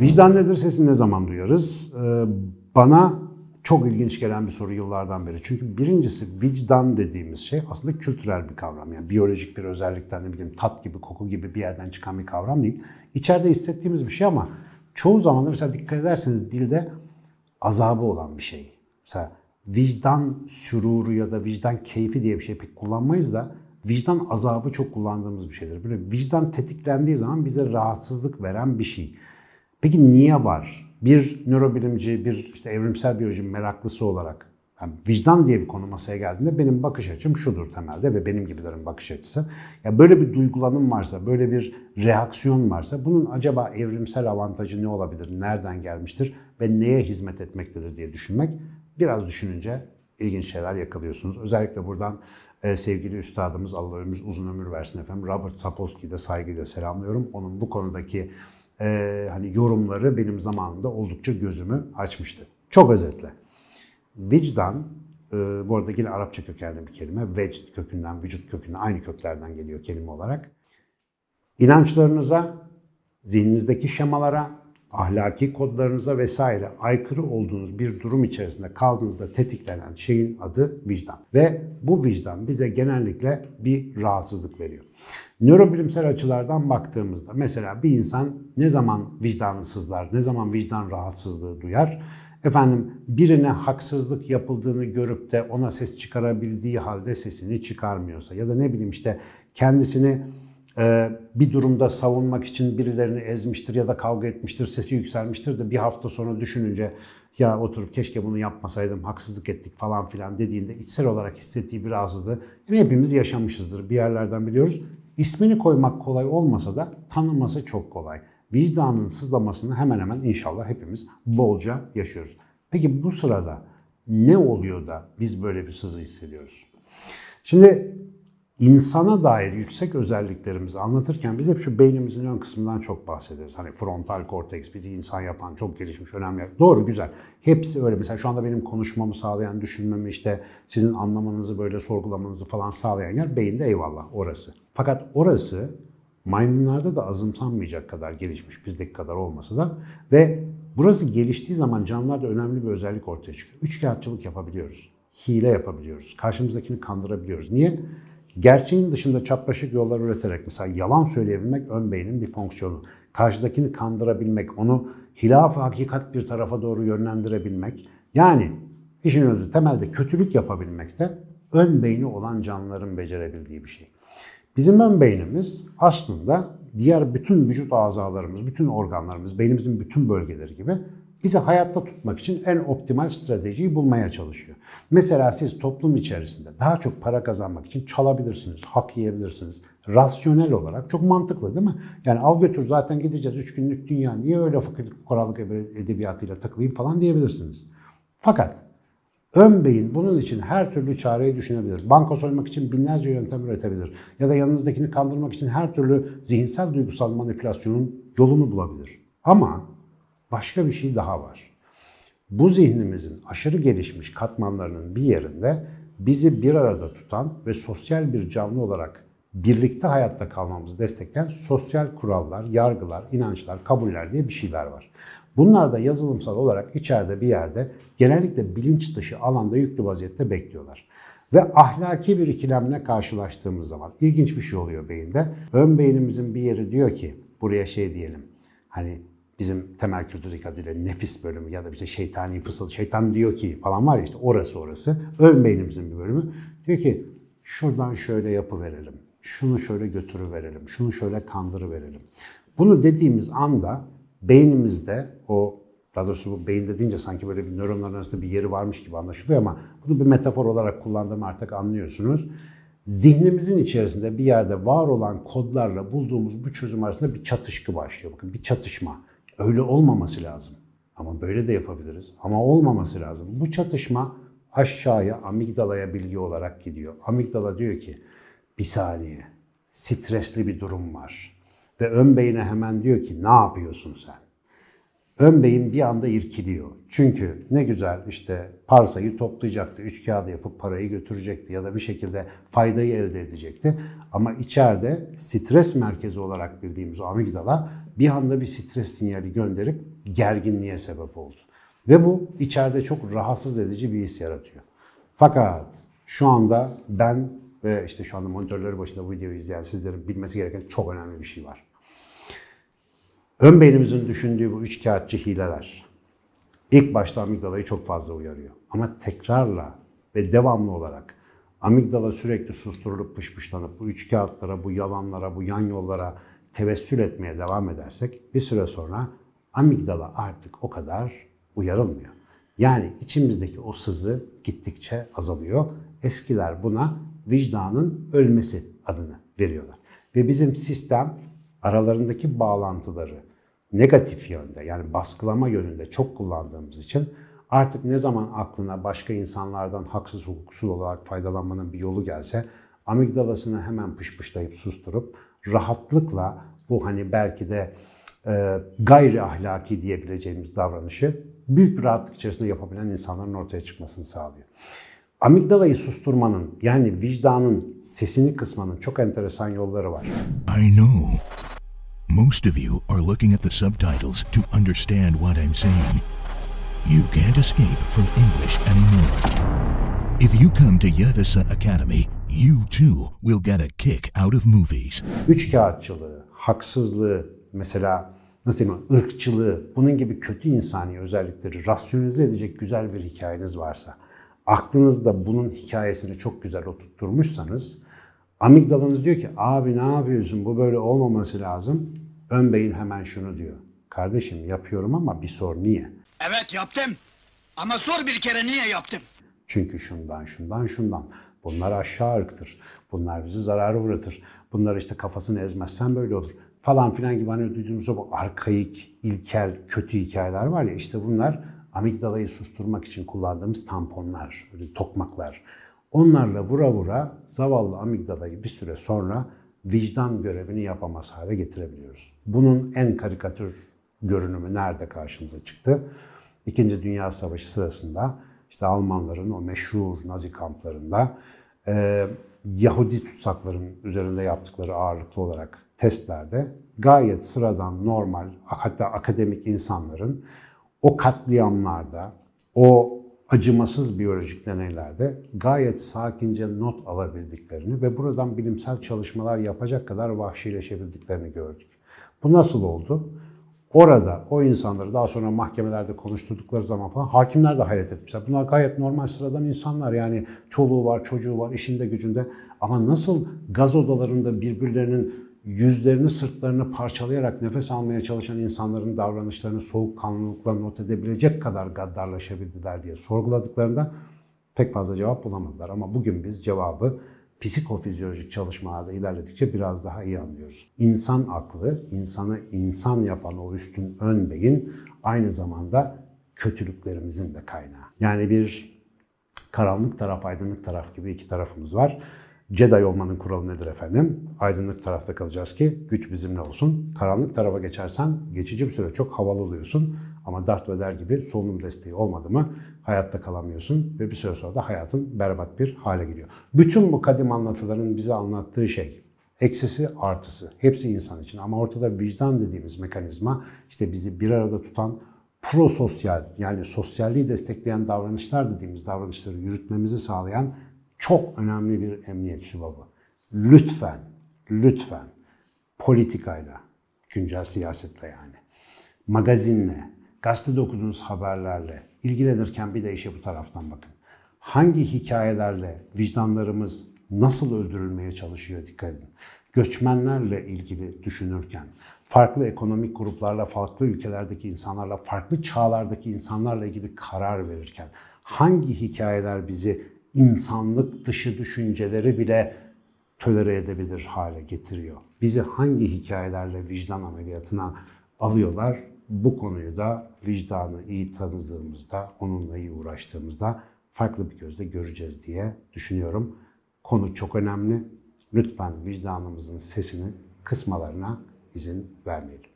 Vicdan nedir sesini ne zaman duyarız? Ee, bana çok ilginç gelen bir soru yıllardan beri. Çünkü birincisi vicdan dediğimiz şey aslında kültürel bir kavram. Yani biyolojik bir özellikten ne bileyim tat gibi, koku gibi bir yerden çıkan bir kavram değil. İçeride hissettiğimiz bir şey ama çoğu zaman mesela dikkat ederseniz dilde azabı olan bir şey. Mesela vicdan süruru ya da vicdan keyfi diye bir şey pek kullanmayız da vicdan azabı çok kullandığımız bir şeydir. Böyle vicdan tetiklendiği zaman bize rahatsızlık veren bir şey. Peki niye var? Bir nörobilimci, bir işte evrimsel biyoloji meraklısı olarak yani vicdan diye bir konu masaya geldiğinde benim bakış açım şudur temelde ve benim gibilerin bakış açısı. Ya böyle bir duygulanım varsa, böyle bir reaksiyon varsa bunun acaba evrimsel avantajı ne olabilir? Nereden gelmiştir ve neye hizmet etmektedir diye düşünmek biraz düşününce ilginç şeyler yakalıyorsunuz. Özellikle buradan e, sevgili üstadımız Allah ömür uzun ömür versin efendim Robert Sapolsky'yi de saygıyla selamlıyorum. Onun bu konudaki e, hani yorumları benim zamanımda oldukça gözümü açmıştı. Çok özetle. Vicdan, e, bu arada yine Arapça kökenli bir kelime. Vecd kökünden, vücut kökünden aynı köklerden geliyor kelime olarak. İnançlarınıza, zihninizdeki şemalara, ahlaki kodlarınıza vesaire aykırı olduğunuz bir durum içerisinde kaldığınızda tetiklenen şeyin adı vicdan. Ve bu vicdan bize genellikle bir rahatsızlık veriyor. Nörobilimsel açılardan baktığımızda mesela bir insan ne zaman vicdanı sızlar, ne zaman vicdan rahatsızlığı duyar? Efendim birine haksızlık yapıldığını görüp de ona ses çıkarabildiği halde sesini çıkarmıyorsa ya da ne bileyim işte kendisini bir durumda savunmak için birilerini ezmiştir ya da kavga etmiştir, sesi yükselmiştir de bir hafta sonra düşününce ya oturup keşke bunu yapmasaydım, haksızlık ettik falan filan dediğinde içsel olarak hissettiği bir rahatsızlığı yani hepimiz yaşamışızdır. Bir yerlerden biliyoruz. İsmini koymak kolay olmasa da tanıması çok kolay. Vicdanın sızlamasını hemen hemen inşallah hepimiz bolca yaşıyoruz. Peki bu sırada ne oluyor da biz böyle bir sızı hissediyoruz? Şimdi insana dair yüksek özelliklerimizi anlatırken biz hep şu beynimizin ön kısmından çok bahsederiz. Hani frontal korteks bizi insan yapan çok gelişmiş önemli. Doğru güzel. Hepsi öyle. Mesela şu anda benim konuşmamı sağlayan, düşünmemi işte sizin anlamanızı böyle sorgulamanızı falan sağlayan yer beyinde eyvallah orası. Fakat orası maymunlarda da azımsanmayacak kadar gelişmiş bizdeki kadar olmasa da ve burası geliştiği zaman canlılarda önemli bir özellik ortaya çıkıyor. Üçkağıtçılık yapabiliyoruz. Hile yapabiliyoruz. Karşımızdakini kandırabiliyoruz. Niye? Gerçeğin dışında çapraşık yollar üreterek mesela yalan söyleyebilmek ön beynin bir fonksiyonu. Karşıdakini kandırabilmek, onu hilaf hakikat bir tarafa doğru yönlendirebilmek. Yani işin özü temelde kötülük yapabilmek de ön beyni olan canlıların becerebildiği bir şey. Bizim ön beynimiz aslında diğer bütün vücut azalarımız, bütün organlarımız, beynimizin bütün bölgeleri gibi bizi hayatta tutmak için en optimal stratejiyi bulmaya çalışıyor. Mesela siz toplum içerisinde daha çok para kazanmak için çalabilirsiniz, hak yiyebilirsiniz. Rasyonel olarak çok mantıklı değil mi? Yani al götür zaten gideceğiz 3 günlük dünya niye öyle fakirlik korallık edebiyatıyla takılayım falan diyebilirsiniz. Fakat ön beyin bunun için her türlü çareyi düşünebilir. Banka soymak için binlerce yöntem üretebilir. Ya da yanınızdakini kandırmak için her türlü zihinsel duygusal manipülasyonun yolunu bulabilir. Ama başka bir şey daha var. Bu zihnimizin aşırı gelişmiş katmanlarının bir yerinde bizi bir arada tutan ve sosyal bir canlı olarak birlikte hayatta kalmamızı destekleyen sosyal kurallar, yargılar, inançlar, kabuller diye bir şeyler var. Bunlar da yazılımsal olarak içeride bir yerde genellikle bilinç dışı alanda yüklü vaziyette bekliyorlar. Ve ahlaki bir ikilemle karşılaştığımız zaman ilginç bir şey oluyor beyinde. Ön beynimizin bir yeri diyor ki buraya şey diyelim. Hani bizim temel kültürdeki adıyla nefis bölümü ya da işte şeytani fısıl, şeytan diyor ki falan var ya işte orası orası. Ön beynimizin bir bölümü. Diyor ki şuradan şöyle yapı verelim. Şunu şöyle götürü verelim. Şunu şöyle kandırı verelim. Bunu dediğimiz anda beynimizde o daha doğrusu bu beyin dediğince sanki böyle bir nöronların arasında bir yeri varmış gibi anlaşılıyor ama bunu bir metafor olarak kullandığımı artık anlıyorsunuz. Zihnimizin içerisinde bir yerde var olan kodlarla bulduğumuz bu çözüm arasında bir çatışkı başlıyor. Bakın bir çatışma. Öyle olmaması lazım. Ama böyle de yapabiliriz. Ama olmaması lazım. Bu çatışma aşağıya amigdalaya bilgi olarak gidiyor. Amigdala diyor ki bir saniye stresli bir durum var. Ve ön beyine hemen diyor ki ne yapıyorsun sen? Ön beyin bir anda irkiliyor. Çünkü ne güzel işte parsayı toplayacaktı, üç kağıdı yapıp parayı götürecekti ya da bir şekilde faydayı elde edecekti. Ama içeride stres merkezi olarak bildiğimiz o amigdala bir anda bir stres sinyali gönderip gerginliğe sebep oldu. Ve bu içeride çok rahatsız edici bir his yaratıyor. Fakat şu anda ben ve işte şu anda monitörleri başında bu videoyu izleyen sizlerin bilmesi gereken çok önemli bir şey var. Ön beynimizin düşündüğü bu üç kağıtçı hileler ilk başta amigdalayı çok fazla uyarıyor. Ama tekrarla ve devamlı olarak amigdala sürekli susturulup pışpışlanıp bu üç kağıtlara, bu yalanlara, bu yan yollara tevessül etmeye devam edersek bir süre sonra amigdala artık o kadar uyarılmıyor. Yani içimizdeki o sızı gittikçe azalıyor. Eskiler buna vicdanın ölmesi adını veriyorlar. Ve bizim sistem aralarındaki bağlantıları negatif yönde yani baskılama yönünde çok kullandığımız için artık ne zaman aklına başka insanlardan haksız hukuksuz olarak faydalanmanın bir yolu gelse amigdalasını hemen pışpışlayıp susturup rahatlıkla bu hani belki de e, gayri ahlaki diyebileceğimiz davranışı büyük bir rahatlık içerisinde yapabilen insanların ortaya çıkmasını sağlıyor. Amigdalayı susturmanın yani vicdanın sesini kısmanın çok enteresan yolları var. I know. Most of you are looking at the subtitles to understand what I'm saying. You can't escape from English anymore. If you come to Yadasa Academy, you too will get a kick out of movies. Üç kağıtçılığı, haksızlığı, mesela nasıl diyeyim, ırkçılığı, bunun gibi kötü insani özellikleri rasyonize edecek güzel bir hikayeniz varsa, aklınızda bunun hikayesini çok güzel oturtturmuşsanız, amigdalanız diyor ki abi ne yapıyorsun bu böyle olmaması lazım. Ön beyin hemen şunu diyor. Kardeşim yapıyorum ama bir sor niye? Evet yaptım. Ama sor bir kere niye yaptım? Çünkü şundan şundan şundan. Bunlar aşağı ırktır. Bunlar bizi zarara uğratır. Bunlar işte kafasını ezmezsen böyle olur. Falan filan gibi hani duyduğumuz o arkaik, ilkel, kötü hikayeler var ya işte bunlar amigdalayı susturmak için kullandığımız tamponlar, tokmaklar. Onlarla vura vura zavallı amigdalayı bir süre sonra vicdan görevini yapamaz hale getirebiliyoruz. Bunun en karikatür görünümü nerede karşımıza çıktı? İkinci Dünya Savaşı sırasında işte Almanların o meşhur Nazi kamplarında e, Yahudi tutsakların üzerinde yaptıkları ağırlıklı olarak testlerde gayet sıradan, normal, hatta akademik insanların o katliamlarda, o acımasız biyolojik deneylerde gayet sakince not alabildiklerini ve buradan bilimsel çalışmalar yapacak kadar vahşileşebildiklerini gördük. Bu nasıl oldu? Orada o insanları daha sonra mahkemelerde konuşturdukları zaman falan hakimler de hayret etmişler. Bunlar gayet normal sıradan insanlar yani çoluğu var, çocuğu var, işinde gücünde. Ama nasıl gaz odalarında birbirlerinin yüzlerini, sırtlarını parçalayarak nefes almaya çalışan insanların davranışlarını soğukkanlılıkla not edebilecek kadar gaddarlaşabildiler diye sorguladıklarında pek fazla cevap bulamadılar. Ama bugün biz cevabı psikofizyolojik çalışmalarda ilerledikçe biraz daha iyi anlıyoruz. İnsan aklı, insanı insan yapan o üstün ön beyin aynı zamanda kötülüklerimizin de kaynağı. Yani bir karanlık taraf, aydınlık taraf gibi iki tarafımız var. Jedi olmanın kuralı nedir efendim? Aydınlık tarafta kalacağız ki güç bizimle olsun. Karanlık tarafa geçersen geçici bir süre çok havalı oluyorsun. Ama Darth Vader gibi solunum desteği olmadı mı hayatta kalamıyorsun ve bir süre sonra da hayatın berbat bir hale geliyor. Bütün bu kadim anlatıların bize anlattığı şey eksisi artısı hepsi insan için ama ortada vicdan dediğimiz mekanizma işte bizi bir arada tutan prososyal yani sosyalliği destekleyen davranışlar dediğimiz davranışları yürütmemizi sağlayan çok önemli bir emniyet sübabı. Lütfen, lütfen politikayla, güncel siyasetle yani, magazinle, gazetede okuduğunuz haberlerle ilgilenirken bir de işe bu taraftan bakın. Hangi hikayelerle vicdanlarımız nasıl öldürülmeye çalışıyor dikkat edin. Göçmenlerle ilgili düşünürken, farklı ekonomik gruplarla, farklı ülkelerdeki insanlarla, farklı çağlardaki insanlarla ilgili karar verirken hangi hikayeler bizi insanlık dışı düşünceleri bile tölere edebilir hale getiriyor. Bizi hangi hikayelerle vicdan ameliyatına alıyorlar? Bu konuyu da vicdanı iyi tanıdığımızda, onunla iyi uğraştığımızda farklı bir gözle göreceğiz diye düşünüyorum. Konu çok önemli. Lütfen vicdanımızın sesini kısmalarına izin vermeyelim.